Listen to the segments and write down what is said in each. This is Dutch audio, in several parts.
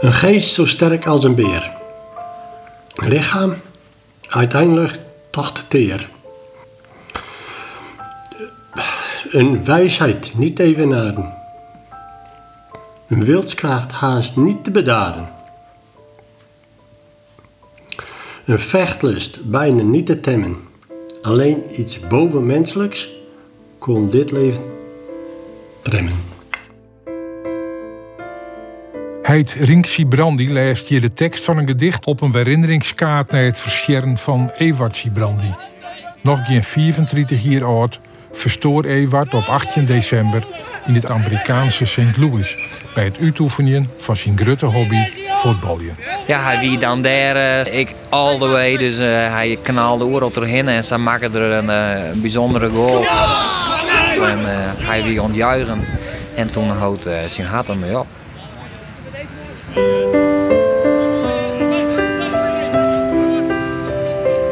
Een geest zo sterk als een beer. Een lichaam uiteindelijk toch te teer. Een wijsheid niet evenaren. Een wilskracht haast niet te bedaden. Een vechtlust bijna niet te temmen. Alleen iets bovenmenselijks kon dit leven remmen. Heid Rinksi Brandi leest hier de tekst van een gedicht op een herinneringskaart naar het verscheren van Ewart Sibrandi. Nog geen 34 jaar oud verstoor Ewart op 18 december in het Amerikaanse St. Louis bij het uitoefenen van zijn grote hobby voetballen. Ja, hij wie dan daar, eh, ik all the way, dus uh, hij knalde oorlog erheen en ze maakten er een uh, bijzondere goal. En hij wie ontjuichen en toen houdt zijn hart ermee op.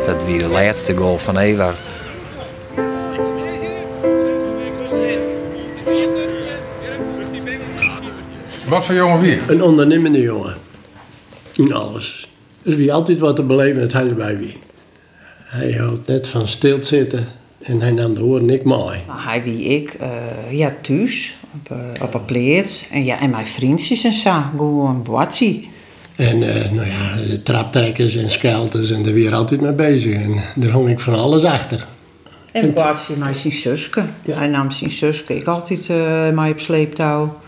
Dat wie de laatste goal van Ewart. Wat voor jongen weer? Een ondernemende jongen. In alles. Er wie altijd wat te beleven, het hij erbij wie. Hij houdt net van stilzitten en hij nam de horen niet mooi. Hij wie ik, uh, ja, thuis, op, uh, op een plaats. En, ja, en mijn vriendjes en zo, gewoon boatsie. En uh, nou ja, traptrekkers en skelters en daar weer altijd mee bezig. En daar hong ik van alles achter. En boatsie met zijn zuske. Ja. Hij nam zijn zuske. Ik altijd uh, mij op sleeptouw.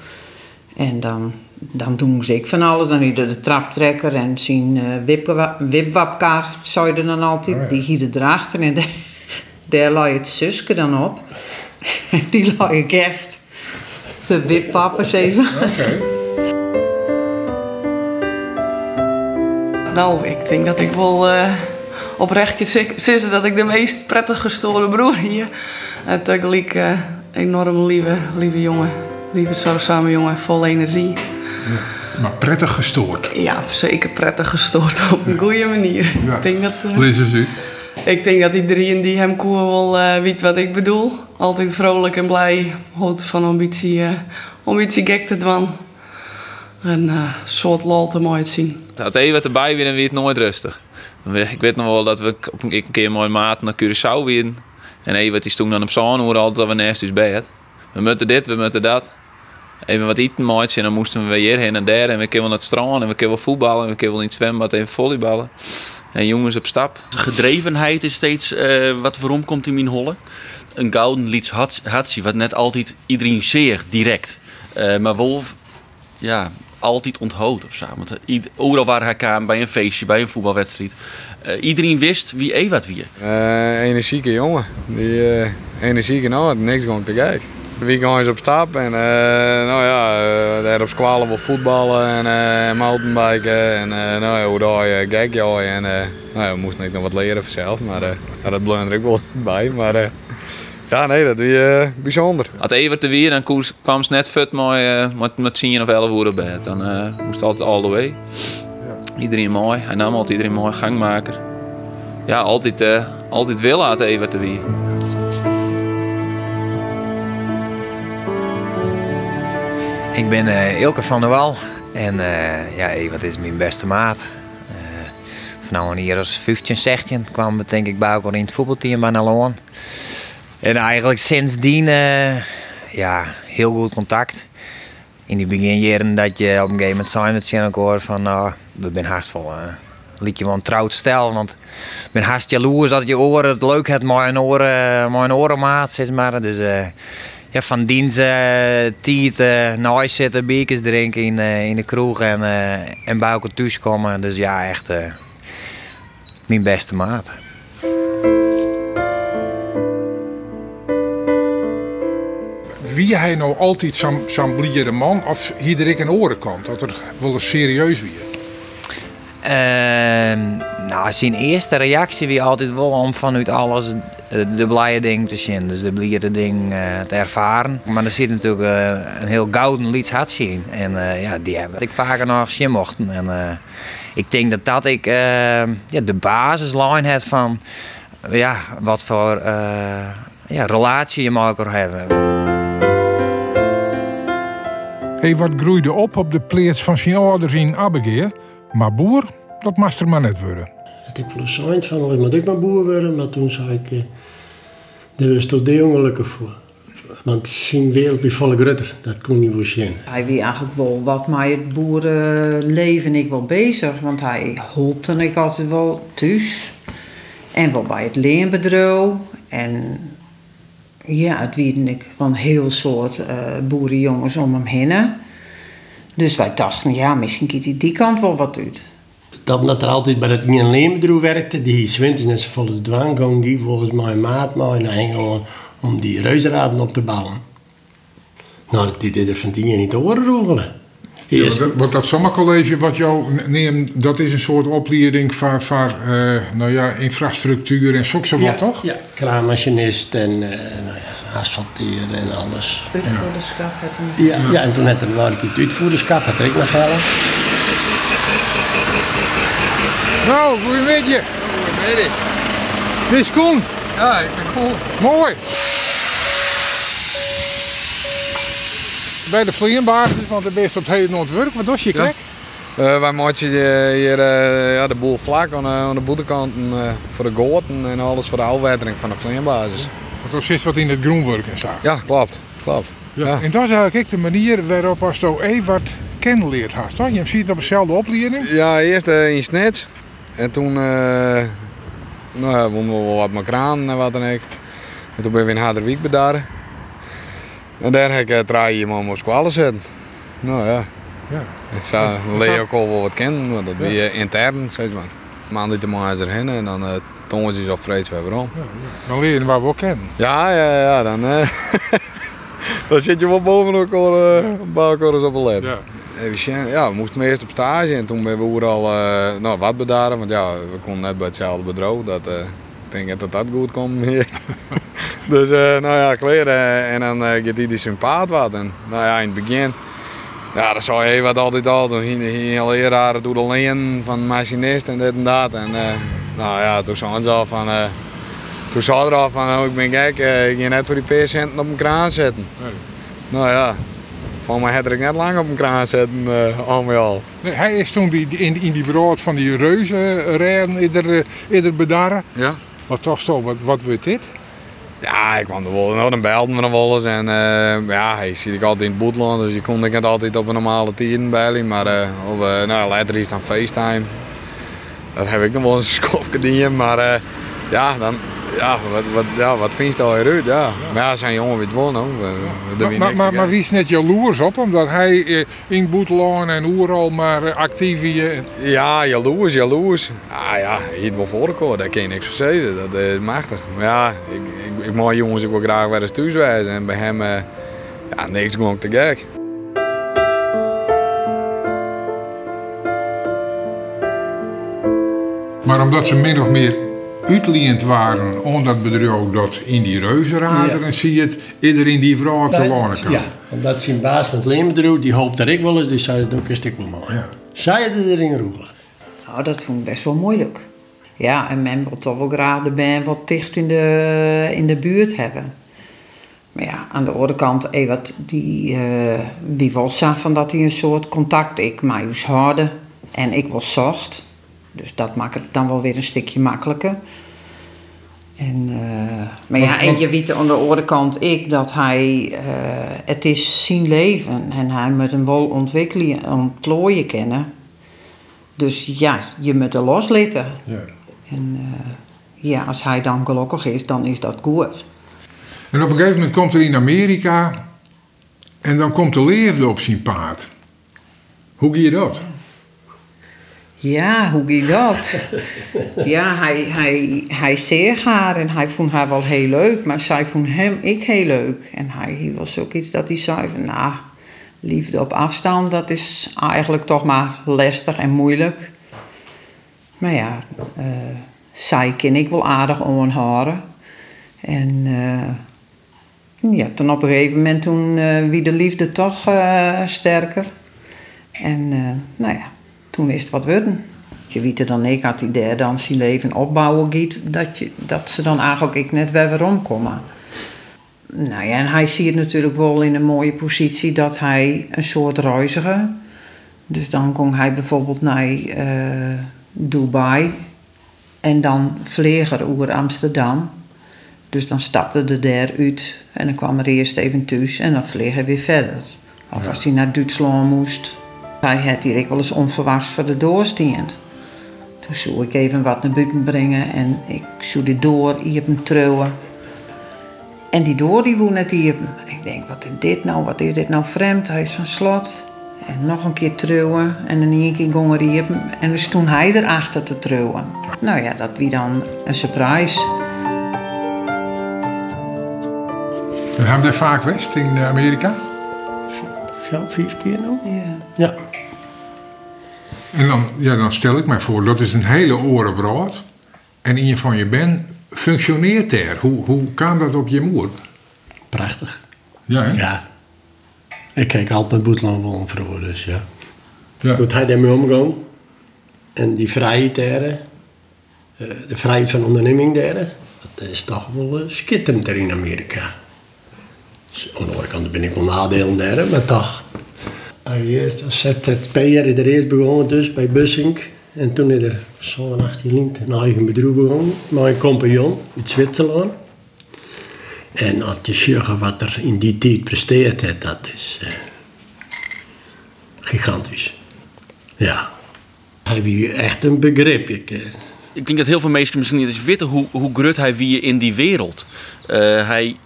En dan, dan doen ze ik van alles. Dan ieder de traptrekker en zijn uh, zou je dan altijd. Oh ja. Die hier erachter en de, daar lag het zuske dan op. die lag ik echt te wipwappen, even. Okay. Nou, ik denk dat ik wel uh, oprecht zitten dat ik de meest prettig gestoorde broer hier. En tegelijk uh, enorm lieve, lieve jongen. Lieve samen jongen, vol energie. Ja, maar prettig gestoord. Ja, zeker prettig gestoord op een goede manier. Ja. Ik denk dat... Uh, Lees u. Ik denk dat iedereen die hem koer wel uh, weet wat ik bedoel. Altijd vrolijk en blij. Houdt van ambitie, uh, ambitie gek te doen. En uh, soort lol te mooi zien. Het even erbij weer en het nooit rustig. Ik weet nog wel dat we op een keer mooi maat naar Curaçao weer. En even is toen dan op zo'n hoorde altijd dat we naast ons bed. We moeten dit, we moeten dat. Even wat eten moois en dan moesten we weer hier heen en daar. En we kunnen wel naar het strand en we kunnen wel voetballen. En we kunnen wel in het zwembad even volleyballen. En jongens op stap. Gedrevenheid is steeds uh, wat waarom komt in mijn holle. Een gouden lieds hatsie, wat net altijd iedereen zeer direct. Uh, maar Wolf, ja, altijd onthoudt of zo. Want overal waar hij kwam, bij een feestje, bij een voetbalwedstrijd. Uh, iedereen wist wie Ewart wie. Uh, energieke jongen. Die uh, energieke nou, niks gewoon te kijken. Wie gaan eens op stap en nou ja, daar op squalen wel voetballen en mountainbiken en nou ja, hoe daar je gek en nou ja, we moesten ik nog wat leren vanzelf, maar dat blunder ik wel bij. Maar ja, nee, dat doe je uh, bijzonder. Als Evert er weer, dan kwam ze net vet mooi uh, met, met 10 of 11 uur op bed. Dan uh, moest altijd all the way. Ja. Iedereen mooi. Hij nam altijd iedereen mooi. Gangmaker. Ja, altijd, uh, altijd willen aan Evert er weer. Ik ben uh, Ilke van der Wal. En uh, ja, Evert is mijn beste maat. Van nou hier als 15, 16 kwamen we denk ik bij elkaar in het voetbalteam bij Naloon. En eigenlijk sindsdien uh, ja, heel goed contact. In die beginjaren dat je op een gegeven moment zijn het hoor van nou, we zijn. Uh, liet je wel een trouwd stel, want ik ben haast jaloers dat je oren het leuk hebt, maar een oren, maar een orenmaat, zeg maar. Dus uh, ja, van dienst uh, tijd uh, naar zitten, biertjes drinken in, uh, in de kroeg en, uh, en bij elkaar thuis komen. Dus ja, echt mijn beste maat. wie hij nou altijd zo'n zo blierde man of hier ik een orenkant? Dat er wel eens serieus wie? Uh, nou, zijn eerste reactie wie altijd wel om vanuit alles de blije ding te zien. Dus de blierde ding uh, te ervaren. Maar er zit natuurlijk uh, een heel gouden lied had zien. En uh, ja, die hebben ik vaker nog zien mochten. En ik denk dat dat ik ja, de basislijn heb van ja, wat voor ja, relatie je elkaar hebben. Evert groeide op op de plaats van zijn ouders in Abbegeer. Maar boer, dat moest er maar net worden. Het van, ik moet ik maar boer worden. Maar toen zei ik, eh, daar toch de ongelukken voor. Want zijn wereld is volle grutter, dat kon niet voor zien. Hij wie eigenlijk wel wat met het boerenleven ik wel bezig. Want hij hoopte ik altijd wel thuis. En wel bij het leenbedrijf. En ja, het wierden ik van heel soort eh, boerenjongens om hem heen. Dus wij dachten, ja, misschien gaat hij die kant wel wat uit. Dat omdat er altijd bij het een leenbedrijf werkte, die zwinters vol als dwang ging, die volgens mij maat maar naar Engeland om die reuzenraden op te bouwen. Nou, dat deed er van tien jaar niet te horen roegelen. Ja, want dat, dat sommercollege wat jou neemt, dat is een soort opleiding van, van eh, nou ja, infrastructuur en zo wat, toch? Ja, kraanmachinist en eh, nou ja, asfalteren en alles. Uitvoerderschap had hij. Ja, ja. en toen had nog het uitvoerderschap, had ik nog geld. Nou, goedemiddag. Goedemiddag. Dit is Koen. Ja, ik ben cool. Mooi. Bij de vliegenbasis, want de best op het hele Noordwerk. Wat was je, krek? Eh, wij maken eh, hier eh, ja, de boel vlak aan, aan de boetekanten eh, voor de goten en alles voor de afwetering van de vleenbasis. Want er zit wat in het groenwerk en zo. Ja, klopt. klopt. Ja. Ja. En dat is eigenlijk de manier waarop als je Evert kennenleerd had. Toch? Je ziet op dezelfde opleiding. Ja, eerst eh, in Snits. En toen eh nou, ja, we wel wat met kraan en wat dan ook. En toen ben we in Harderwijk bedaren. En daar heb ik uh, drie iemand op squalen zetten. Nou ja, Ja. ik zou Leo ook al wel wat kennen, want dat ben je intern, zeg maar. Maandag de is erheen en dan uh, toen is zo vrees weer waarom. Dan leer je waar we wel kennen. Ja, ja, ja, dan, eh, dan zit je wel boven elkaar, uh, een paar korrels op een lab. Ja. Even zien. Ja, we moesten eerst op stage en toen ben we overal uh, nou, wat bedaren. Want ja, we konden net bij hetzelfde bedrijf. Dat, uh, ik denk dat dat goed komt. dus uh, nou ja, kleren en dan uh, gaat die sympaat wat. En nou ja, in het begin, ja, dat zou je wat altijd al. Toen ging hij al leraar door de leen van machinist en dit en dat. En nou ja, toen zei ze al van... toen zei er al van, oh, ik ben gek, ik ga net voor die paar centen op een kraan zetten. Nee. Nou ja, van mij had ik net lang op een kraan zetten, uh, al met al. Nee, hij is toen die, in, in die brood van die reuzenrijden eerder, eerder bedaren. Ja. Wat toch zo, wat, wat wordt dit? Ja, ik kwam er wel, nou, dan belden we nog wel eens. En uh, ja, hij zit ik altijd in het boetland, dus je kon ik het altijd op een normale tijden bij. Maar uh, of, uh, nou, later is het dan FaceTime. Dat heb ik nog wel eens een skofje maar ja, dan, ja, wat, wat, ja, wat vind je daar uit? Ja. Maar ja, zijn jongen weer wonen. Maar, maar, maar, maar, wie is net jaloers op? Omdat hij eh, in Boetelaan en Oeral maar uh, actief is? Ja, jaloers, jaloers. Ah ja, hier wel voorkomen, daar kan je niks voor zeggen. Dat is machtig. Maar ja, ik, ik, ik mag jongens ook wel graag weer eens thuis wijzen. En bij hem, uh, ja, niks gewoon te gek. Maar omdat ze min of meer uitliend waren om dat bedrijf dat in die reuzenraden, ja. en zie je het iedereen die vrouw te lonen kan. Ja, omdat zijn baas van het leenbedrijf, die hoopt dat ik wel eens, die zei het ook een stuk mooi. Ja. Zij het erin roepen. Nou, dat vond ik best wel moeilijk. Ja, en men wil toch wel graag de band wat dicht in de, in de buurt hebben. Maar ja, aan de andere kant, wat die, uh, zag van dat hij een soort contact ik mij hadden. En ik was zacht. Dus dat maakt het dan wel weer een stukje makkelijker. En, uh, maar ja, en je weet aan de andere kant ik dat hij, uh, het is zijn leven en hij moet hem wel ontwikkelen, ontplooien kennen. Dus ja, je moet er loslaten. Ja. En uh, ja, als hij dan gelukkig is, dan is dat goed. En op een gegeven moment komt er in Amerika en dan komt de leefde op zijn paard. Hoe doe je dat? Ja, hoe ging dat? ja, hij, hij, hij zeeg haar en hij vond haar wel heel leuk, maar zij vond hem ik heel leuk. En hij was ook iets dat hij zei van, nou, liefde op afstand, dat is eigenlijk toch maar lastig en moeilijk. Maar ja, uh, zij ken ik wel aardig om een haren. En uh, ja, toen op een gegeven moment toen uh, wie de liefde toch sterker. En nou ja, toen is het wat worden. Je weet dan ik had die derde dan zijn leven opbouwen giet, dat, je, dat ze dan eigenlijk ik net weer weer omkomen. nou ja, en hij ziet natuurlijk wel in een mooie positie dat hij een soort reiziger. Dus dan kon hij bijvoorbeeld naar eh, Dubai en dan vleger over Amsterdam. Dus dan stapte de daar uit en dan kwam er eerst even thuis en dan vleeg hij weer verder. Of als hij naar Duitsland moest. Hij had hier wel eens onverwachts voor de doorstiend. Toen zou ik even wat naar buiten brengen en ik zou die door hier hem trouwen. En die door die woont net hier. Ik denk, wat is dit nou? Wat is dit nou vreemd? Hij is van slot. En nog een keer trouwen. En in één keer gingen hier. En dus toen hij erachter te trouwen. Nou ja, dat wie dan een surprise. En hebben daar vaak west in Amerika? Vier, vijf keer nou? Ja. Ja. En dan, ja, dan stel ik mij voor, dat is een hele oren brood. En in je van je ben functioneert er. Hoe, hoe kan dat op je moer? Prachtig. Ja, hè? Ja. Ik kijk altijd naar Boetland wel vroeger, dus ja. Ja. Hoe hij daarmee omgaan. En die vrijheid daar, eh, de vrijheid van onderneming daar, dat is toch wel eh, schitterend er in Amerika. Dus aan de andere kant ben ik wel nadelen daar, maar toch. Als ZZP'er is er eerst begonnen dus bij Bussink. En toen is er zo'n 18 een eigen bedrijf begonnen. Met een compagnon uit Zwitserland. En als je ziet wat er in die tijd presteerd dat is eh, gigantisch. Ja. Hij wie echt een begrip. Ik, denk dat heel veel mensen misschien niet eens weten hoe, hoe grut hij wie in die wereld. Eh, hij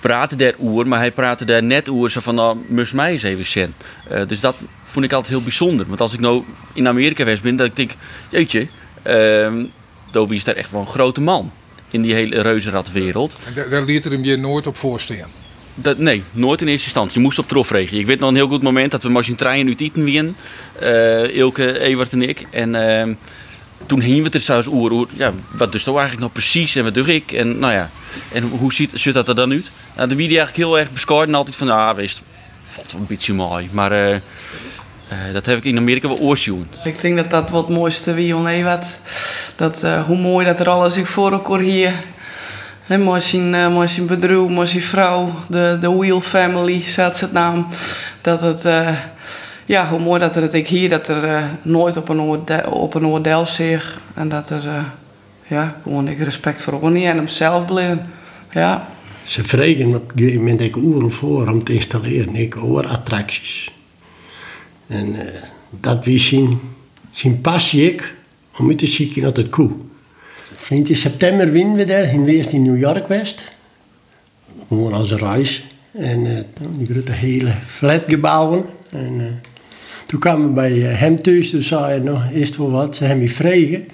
praatte daar oer, maar hij praatte daar net oer zo van, nou, mus mij eens even zien. Eh, dus dat vond ik altijd heel bijzonder. Want als ik nou in Amerika geweest ben, dat ik denk, jeetje, uh, Dobie is daar echt wel een grote man. In die hele reuzenradwereld. En daar, daar liet er hem je nooit op voorstaan. Dat, nee, nooit in eerste instantie. Je moest op trof regelen. Ik weet nog een heel goed moment dat we een trein uit Iten wien. eh Ilke, Ewart en ik. En ehm, toen hingen we het er zelfs oer, oer. Ja, wat dus nou eigenlijk nog precies en wat doe ik? En nou ja, en hoe ziet, ziet dat er dan uit? Nou, de wie die eigenlijk heel erg bescoord en altijd van, ah, wees, valt een beetje mooi. Maar eh, eh, dat heb ik in Amerika wel oorzien. Ik denk dat dat wat mooiste wie on wat. Dat eh, hoe mooi dat er alles ik voor elkaar hier. Mooi zijn, eh, mooi bedrijf, mooi zijn vrouw, de, de Wheel Family, zat het naam. Dat het, ja, hoe mooi dat er ik hier, dat er eh, nooit op een, oorde, op een oordeel zich. En dat er, eh, ja, gewoon ik respect voor Ronnie en hemzelf bleven. Ja. Ze vregen op een gegeven moment ik oren voor om te installeren. Ik hoor attracties. En eh, dat wie zijn, zijn passie ik om uit te zien naar het koe. Vriend, in september winnen we daar, in eerst in New York West. Gewoon als een reis. En die grote hele flatgebouwen. En toen kwamen we bij eh, hem thuis, toen zei hij nog eerst wel wat. Ze hebben me vregen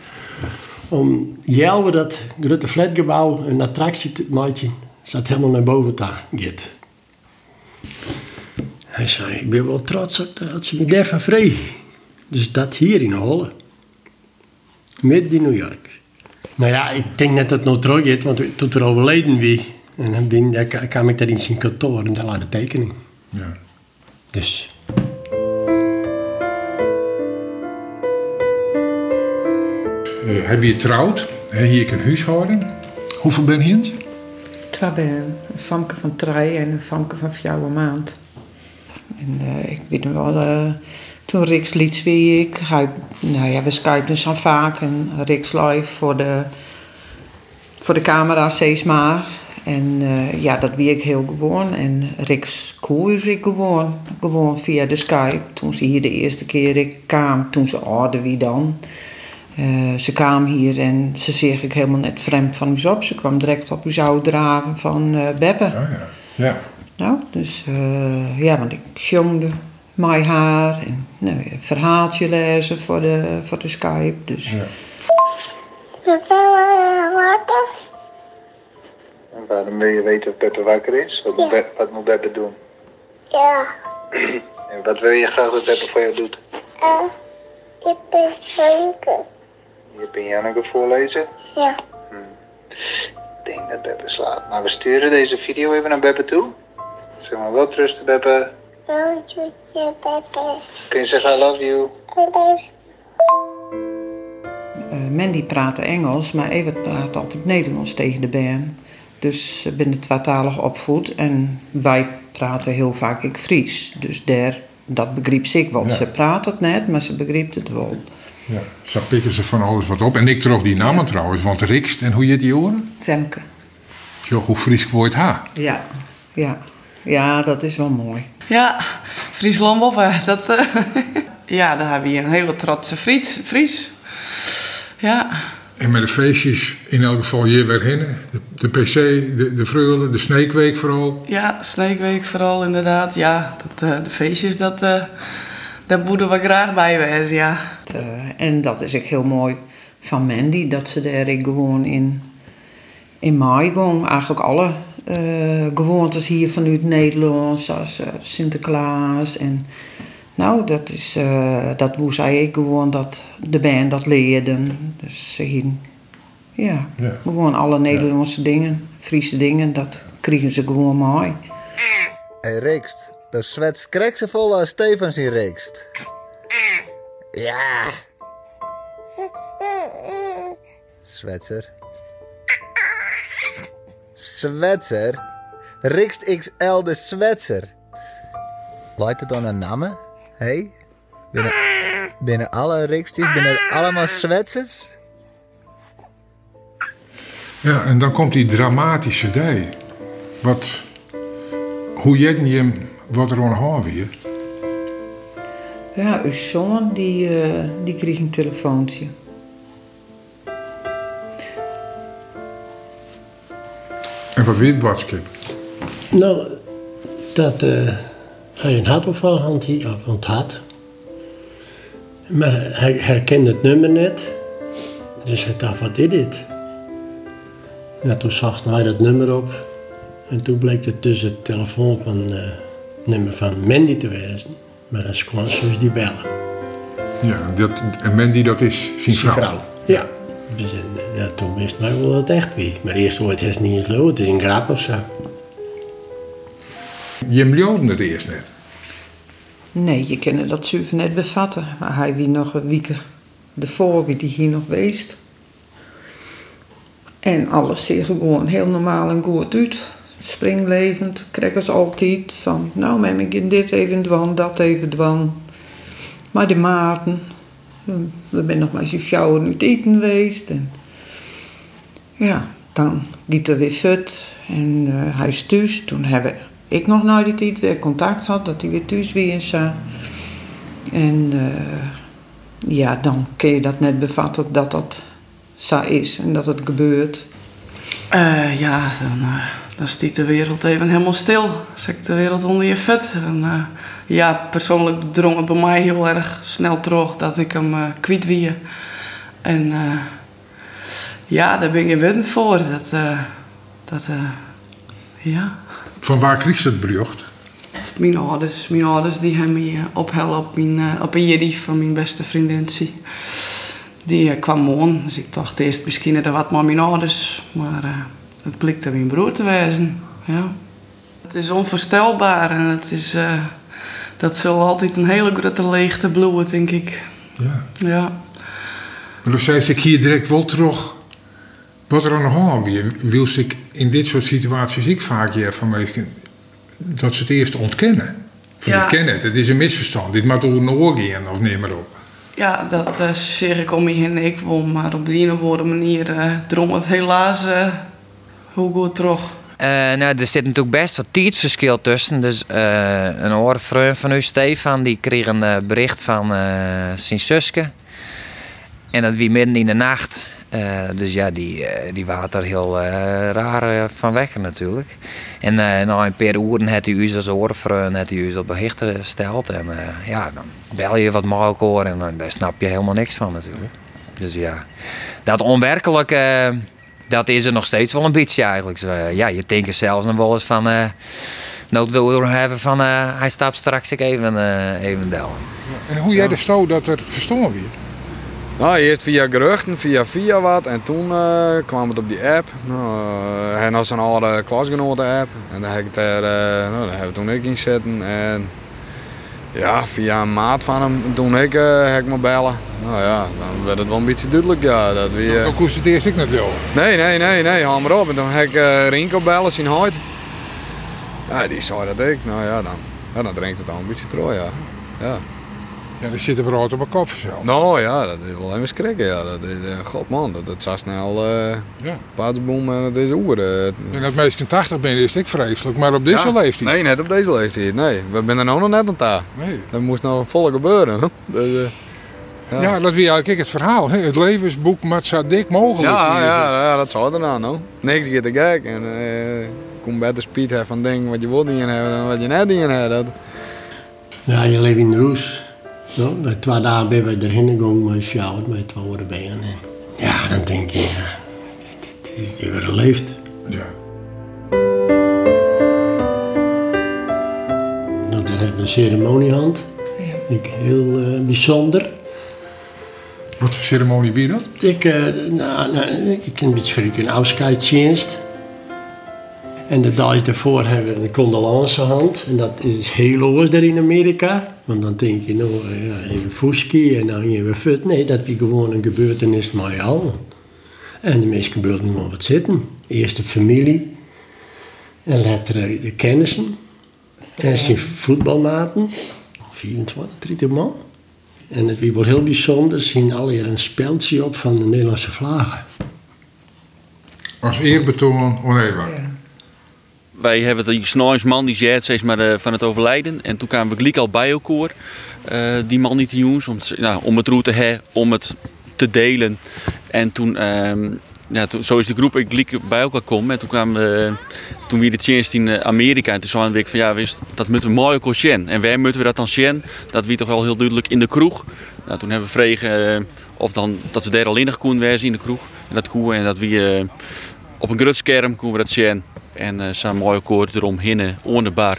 om Jelwe dat grote flatgebouw een attractie te maken, zat helemaal naar boven te gaan. Hij zei, ik ben wel trots op dat ze me daarvan vregen. Dus dat hier in Holle. Midden in New York. Nou ja, ik denk net dat het nog terug is, want toen er overleden wie. En dan kwam ik daar in zijn kantoor en daar lag de tekening. Ja. Dus Eh, hij weer trouwd. Hij hier een huishouden. Hoeveel ben je? Twee ben een famke van drie en een famke van vier maand. En eh, ik weet wel, eh, toen Riks liet wie ik, hij, nou ja, we skypen dus al vaak en Riks live voor de, voor de camera steeds maar. En ja, dat wie ik heel gewoon. En Riks koers ik gewoon, gewoon via de Skype. Toen ze hier de eerste keer ik kwam, toen ze ouder wie dan. Eh, ze kwam hier en ze zag ik helemaal net vreemd van u op. Ze kwam direct op uw oude draven van eh Beppe. Oh ja. Ja. Nou, dus eh, ja, want ik sjongde mijn haar en nou, een verhaaltje lezen voor de, voor de Skype. Dus Ja. En waarom wil je weten of Beppe wakker is? Wat, moet, Be- wat moet Beppe doen? Ja, En wat wil je graag dat Beppe voor jou doet? eh, ik ben drinken. Je hebt Janneke voorlezen? Ja, Ik denk dat Beppe slaapt. Maar we sturen deze video even naar Beppe toe. Zeg maar wel trusten, Beppe. oh, je Pepe. Kun je zeggen I love you? Alles. eh, Mandy praatte Engels, maar Evert praat altijd Nederlands tegen de band. Dus ze binnen tweetalig opvoed en wij praten heel vaak ik Fries. Dus daar, dat begreep ik wel. Ja. Ze praat het net, maar ze begreep het wel. Ja. Zo pikken ze van alles wat op. En ik trok die namen trouwens, want Rikst en hoe je die horen? Femke. Jo, hoe Fries wordt ha. Ja, ja. Ja, dat is wel mooi. Ja, Friesland Woffe. Dat, eh, ja, daar hebben we een hele trotse Fries. Fries. Ja. En met de feestjes, in elk geval hier weer heen. De, de PC, de, de Vreulen, de Sneekweek vooral. Ja, Sneekweek vooral inderdaad. Ja, dat, eh, de feestjes, dat, eh daar moeten we graag bij wezen, ja. Het, eh, en dat is ook heel mooi van Mandy, dat ze daar gewoon in, in maaigong eigenlijk alle eh, gewoontes hier vanuit Nederland, zoals eh, Sinterklaas. En nou, dat is, eh, dat woe zij ook gewoon dat de band dat leerden. Dus ze gingen, ja, Ja. gewoon alle Nederlandse dingen, Friese dingen, dat kregen ze gewoon mooi. Hey Rikst, de zwets ze als Stefans in Rikst. Ja. Zwetser. Zwetser? Rikst XL de Zwetser. Lijkt het dan een namen? Hey? Binnen, binnen alle Riksties, binnen allemaal Zwetsers? Ja, en dan komt die dramatische day. Wat, hoe jij je hem, wat er aan de hand weer. Ja, uw zoon die, eh, die kreeg een telefoontje. En wat weet Watskip? Nou, dat eh, hij een hartaanval had, want had. Maar hij herkende het nummer net. Dus hij dacht, wat is dit? Ja, toen zag hij dat nummer op. En toen bleek het dus het telefoon van eh nummer van Mandy te wezen. Maar dat is gewoon zoals die bellen. Ja, dat, en Mandy, dat is zijn vrouw. Ja. Dus en, eh, ja, toen wist hij wel dat het echt wie. Maar eerst hoort het niet eens lo, het is een grap of zo. Je miljoen het eerst net. Nee, je kan dat zuiver net bevatten. Maar hij wie nog een week ervoor wie die hier nog geweest. En alles er gewoon heel normaal en goed uit. Springlevend, kreeg altijd van, nou mem, ik dit even dwan, dat even dwan. Maar de Maarten, we zijn nog maar fjouwer nu eten geweest. En ja, dan giet er weer fut en eh, hij is thuis. Toen hebben ik nog na die tijd weer contact had, dat hij weer thuis weer is. En eh, ja, dan kun je dat net bevatten dat dat zo is en dat het gebeurt. Eh, ja, dan, dan stiet de wereld even helemaal stil. Zet de wereld onder je vet. En, eh, ja, persoonlijk drong het bij mij heel erg snel terug dat ik hem kwijt wie. En eh, ja, daar ben je win voor. Dat, dat ja. Van waar kreeg ze het bericht? Mijn ouders, mijn ouders die hebben me op, mijn, op een jiddy van mijn beste vriendin. Die kwam aan, dus ik dacht eerst misschien er wat maar mijn ouders. Maar het blikte mijn broer te wezen. Ja. Het is onvoorstelbaar en het is, eh, dat zal altijd een hele grote leegte bloeien, denk ik. Ja. Ja. Maar dan zei ik hier direct wel terug. Wat er aan de hand. Wil ik in dit soort situaties ik vaak je van mij dat ze het eerst ontkennen. Van Ja. ik ken het, het is een misverstand. Dit moet door een oor gaan of neem maar op. Ja, dat eh zeg ik om je heen ik wel, maar op de een of andere manier drong het helaas hoe goed terug. Eh, nou, er zit natuurlijk best wat tijdsverschil tussen. Dus eh, een vriend van u, Stefan, die kreeg een eh, bericht van zijn zusje. En dat wie midden in de nacht. Dus ja, die, die waren er heel raar van weg natuurlijk. En na een paar uren had hij u als vriend had hij u op bericht gesteld. En ja, dan bel je wat makkelijk hoor en dan, daar snap je helemaal niks van natuurlijk. Dus ja, dat onwerkelijk, eh, dat is er nog steeds wel een beetje eigenlijk. Zo, eh, ja, je denkt er zelfs nog wel eens van, eh nood wil hebben van, eh, hij stapt straks ik even, eh even bellen. En hoe jij de zo dat er verstaan weer? Nou, eerst via geruchten, via via wat. En toen kwam het op die app. Nou, eh, hij had zo'n oude klasgenoten app. En daar heb ik daar, eh, nou, daar hebben we toen ik in zitten. En Ja, via een maat van hem toen ik uh, me bellen. Nou ja, dan werd het wel een beetje duidelijk. Ja, dat we, uh... Dan koest het eerst ik net wel. Nee, nee, nee, nee, haal maar op. En toen heb ik uh, Rinko bellen, zien huid. Ja, die zei dat ik. Nou ja, dan, ja, dan drinkt het al een beetje trouw, ja. ja. Ja, dan zitten we rood op mijn kop zelf. Nou ja, dat is wel even schrikken. Ja. Dat is, uh, god man, dat, dat zo snel uh, ja. paardenboom en het is oer. Uh, en dat meest 80 ben is ik vreselijk, maar op deze ja, leeftijd? Nee, net op deze leeftijd. Nee, we zijn er nou nog net aan daar. Nee. Dat moest nog vol gebeuren. Dus, ja. ja, dat wie eigenlijk het verhaal. Hè? Het levensboek moet zo dik mogelijk. Ja, ja, ja, dat zou er nou. nou. Niks gaat te gek. En uh, kom bij de speed hebben van dingen wat je wil niet hebben en wat je net niet hebt. Ja, je leeft in de roes. No, na twee dagen ben we erheen gegaan met jou, met twee worden bij en ja, dan denk je, ja, het is je overleefd. Ja. Nou, daar hebben we een ceremoniehand. Ja. Ik, heel uh, bijzonder. Wat voor ceremonie ben je dat? Ik, uh, nou, nou, ik een beetje voor een afscheidsdienst. En de dag daarvoor hebben we een condoleancehand. En dat is heel anders daar in Amerika. Want dan denk je, nou, ja, even fuski en dan even fut. Nee, dat is gewoon een gebeurtenis met jou. En de meesten blijven nog wat zitten. Eerst de familie. En later de kennissen. En zijn voetbalmaten. 24, 30 man. En het wordt heel bijzonder. zien alle een speldje op van de Nederlandse vlaggen. Als eerbetoon oneerbaar. Ja wij hebben die man die zei steeds maar uh, van het overlijden. En toen kwamen we gelijk al bij elkaar, uh, die man niet te jongens, om, nou, om het route te om het te delen. En toen, uh, ja, toen, zo is de groep gelijk bij elkaar komen. En toen kwamen we, toen we de chance in Amerika. En toen zeiden we van ja, wist, dat moeten we mooi ook. En waar moeten we dat dan zien? Dat wie toch wel heel duidelijk in de kroeg. Nou, toen hebben we vregen of dan, dat we daar alleen nog wezen in de kroeg. En dat koe en dat we op een groot scherm konden we dat zien. En uh, zo'n mooie koord eromheen, onder de bar.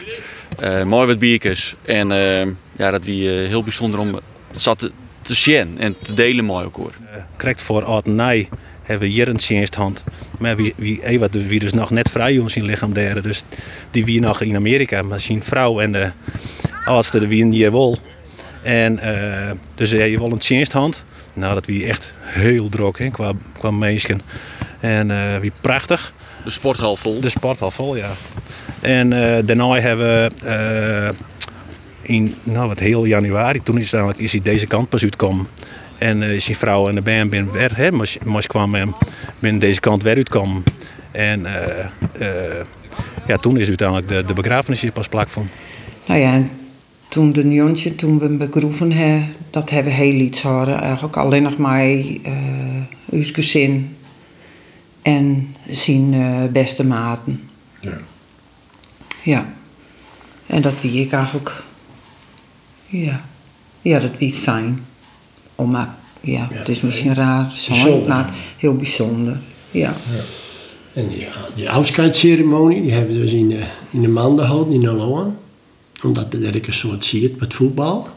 Uh, mooi wat biertjes. En uh, ja, dat wie heel bijzonder om zat te, zien en te delen mooi koor. Correct voor Artenij hebben we hier een hand. Maar wie, wie, wie, wie dus nog net vrij jongens in lichaam derde. Dus die wie nog in Amerika. Maar zien vrouw en de oudste de wie hier wol. En dus uh, je wil een hand. Nou, dat wie echt heel druk hè, qua, qua mensen. En wie prachtig. De sporthal vol? De sporthal vol, ja. En uh, daarna hebben we uh, in nou, wat heel januari, toen is, eigenlijk, is hij deze kant pas uitgekomen. En uh, is zijn vrouw en de band ben weer, hè, maar, kwam en ben deze kant weer uitgekomen. En ja, toen is uiteindelijk de, de begrafenis pas plak van. Nou ja, toen de jontje, toen we hem begroeven hebben, dat hebben we heel iets horen. Eigenlijk alleen nog maar uh, uw gezin en zijn uh, beste maten. Ja. Ja. En dat wie ik eigenlijk... Ja. Ja, dat wie fijn. Om maar... Ja, ja het is misschien raar. Zo, maar heel bijzonder. Ja. ja. En die, die afscheidsceremonie, die hebben we dus in de, in de maanden gehouden in Aloha. Omdat er een soort ziet met voetbal.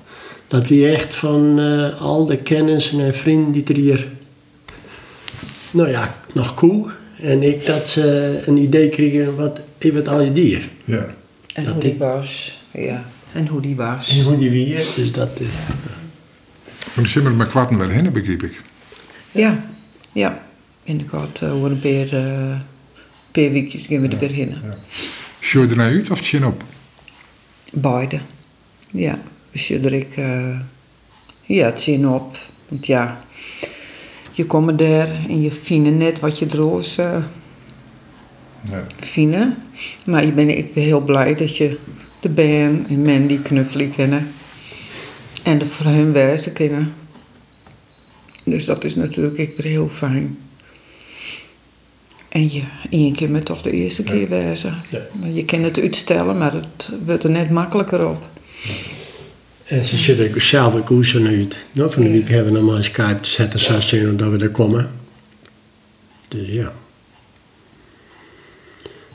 Dat we echt van uh, al de kennissen en vrienden die er hier nou ja, nog cool. En ik dat ze een idee kregen wat even al je dier. Ja. En dat hoe die was. Ja. En hoe die was. En hoe die weer. Dus dat... Uh, maar die zijn met kwarten weer heen, begreep ik. Ja. Ja. Inderdaad, uh, over een paar, uh, paar weekjes gaan we er weer heen. Ja. Sjoe je er naar uit of chin op? Beide. Ja. We er ik... Uh, ja, het zien op. Want ja je komt er en je fine net wat je droos uh, fine. Maar je ben ik heel blij dat je de Ben en Mandy knuffelen kennen. En de voor hun wijzen kennen. Dus dat is natuurlijk ik weer heel fijn. En je één keer met toch de eerste keer wijzen. Ja. Je kan het uitstellen, maar het wordt er net makkelijker op. En ze zitten ook zelf ook koersen uit. Nou, van de week hebben we nog maar Skype te zetten, zo zien dat we er komen. Dus ja.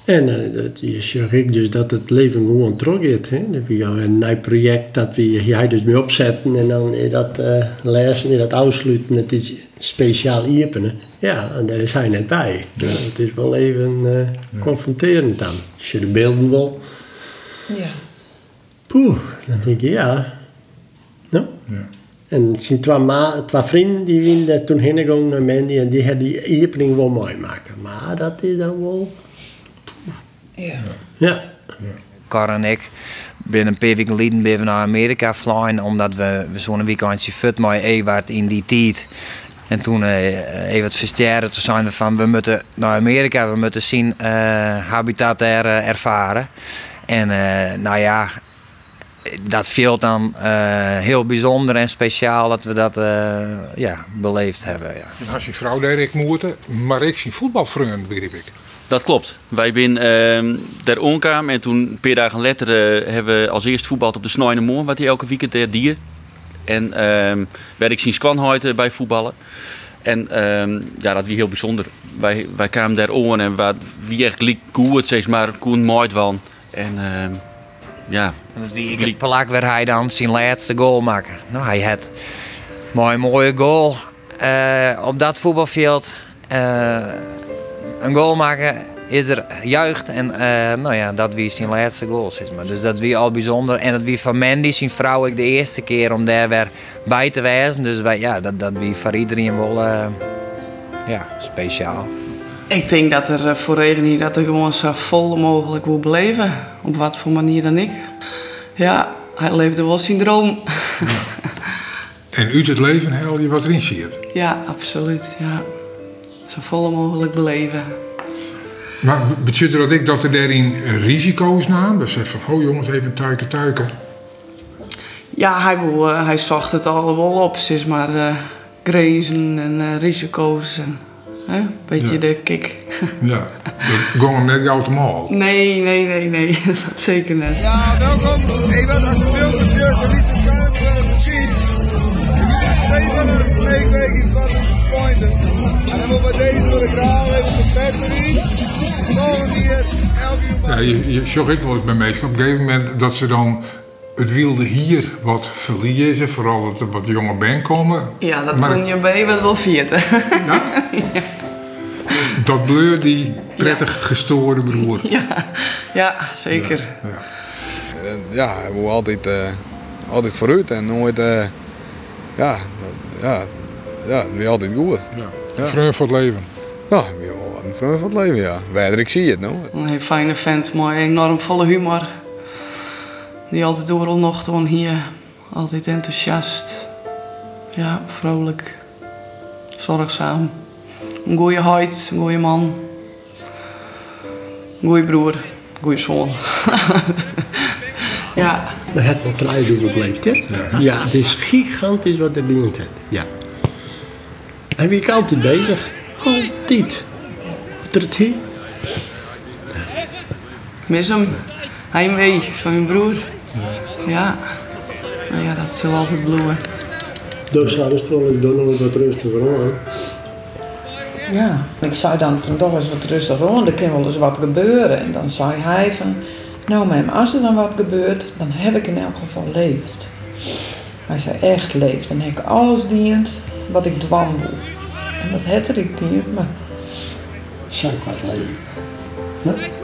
En uh, dat is ik dus dat het leven gewoon teruggaat. Hè? Dat we een nieuw project dat we hier dus mee opzetten en dan dat uh, lezen en dat afsluiten. Het is speciaal iepenen. Ja, en daar is hij net bij. Ja. het is wel even uh, confronterend dan. Als je de beelden wil. Ja Poeh, dan denk ik ja. Nou? En zijn twee, ma twee vrienden die wilden toen heen gegaan naar Mandy en die hadden die opening wel mooi maken. Maar dat is dan wel. Ja. Ja. Cor en ik binnen een paar weken geleden ben we naar Amerika vliegen omdat we, we zo'n weekendje fut met Ewart in die tijd. En toen eh even het versterren, toen zijn we van we moeten naar Amerika, we moeten zien eh, habitat er, eh, ervaren. En eh, nou ja, dat viel dan eh, heel bijzonder en speciaal dat we dat eh, ja, beleefd hebben. Ja. En als je vrouw daar ik moeten, maar ik zie voetbalvrienden, begreep ik. Dat klopt. Wij zijn ehm daar onkamer en toen een paar dagen later eh, hebben we als eerst voetbald op de Snijne Moor, wat hij elke weekend daar dier. En ehm werd ik zien Skwanhuid bij voetballen. En ehm, ja, dat was heel bijzonder. Wij, wij kwamen daar on en wat, wie echt liep goed, zeg maar, koen mooi. En ehm, ja, Wie ik plak werd hij dan zijn laatste goal maken. Nou, hij had mooi mooie goal eh, op dat voetbalveld. Eh, een goal maken is er juicht en eh, nou ja, dat wie zijn laatste goal zeg maar. Dus dat wie al bijzonder en dat wie van Mandy zijn vrouw ik de eerste keer om daar weer bij te wijzen. Dus wij, ja, dat, dat wie voor iedereen wel ja, speciaal. Ik denk dat er eh, voor regen hier dat er gewoon zo vol mogelijk wil beleven. Op wat voor manier dan ik. Ja, hij leefde wel zijn droom. En uit het leven haal je wat erin ziet. Ja, absoluut. Ja. Zo vol mogelijk beleven. Maar be- betekent dat ik dat er daarin risico's namen? Dus even van, oh jongens, even tuiken, tuiken. Ja, hij, wil, eh, hij zocht het al wel op. Zeg maar eh grenzen en risico's. En, hè? Beetje Ja. de kick. Ja, dat hem net gauw te mal. Nee, nee, nee, nee. dat zeker niet. Ja, welkom. Even als je wilt, de shirt en niet te schuiven gezien. Je moet het tegen een snake wegen van de pointen. En dan moet bij deze voor de graal even de battery. Volgende hier, elke Ja, je, je zag ik wel eens bij mensen op een gegeven moment dat ze dan het wilde hier wat verliezen. Vooral dat er wat jonge ben komen. Ja, dat maar kon je bij wat wel vieren. dat bleur die prettig gestoorde broer. ja, ja, zeker. Ja, hij wil altijd, eh, altijd vooruit en nooit. eh, ja, ja, ja, weer altijd goed. Ja. Vreun voor het leven. Ja, wel een vreugde van het leven, ja. Wijder, ik zie het nou. Een fijne vent, maar enorm volle humor. Die altijd door nog gewoon hier. Altijd enthousiast. Ja, vrolijk. Zorgzaam. Een goede huid, een goede man. Een goede broer, een goede zoon. ja. Maar het wat eruit doen het leeft, hè? Ja. het is gigantisch wat er dient heeft. Ja. En wie ik altijd bezig. Altijd. Wat er het hier? Mis hem. Heimwee van mijn broer. Ja. Nou ja, dat zal altijd bloeien. Dus zou het wel eens doen nog wat rustiger aan. Ja, ik zei dan van toch eens wat rustig rond, er kan wel eens wat gebeuren. En dan zei hij van, nou mem, als er dan wat gebeurt, dan heb ik in elk geval leefd. Hij zei echt leefd. Dan heb ik alles dient wat ik dwam wil. En dat had er ik dient, maar... Zou ik wat leven.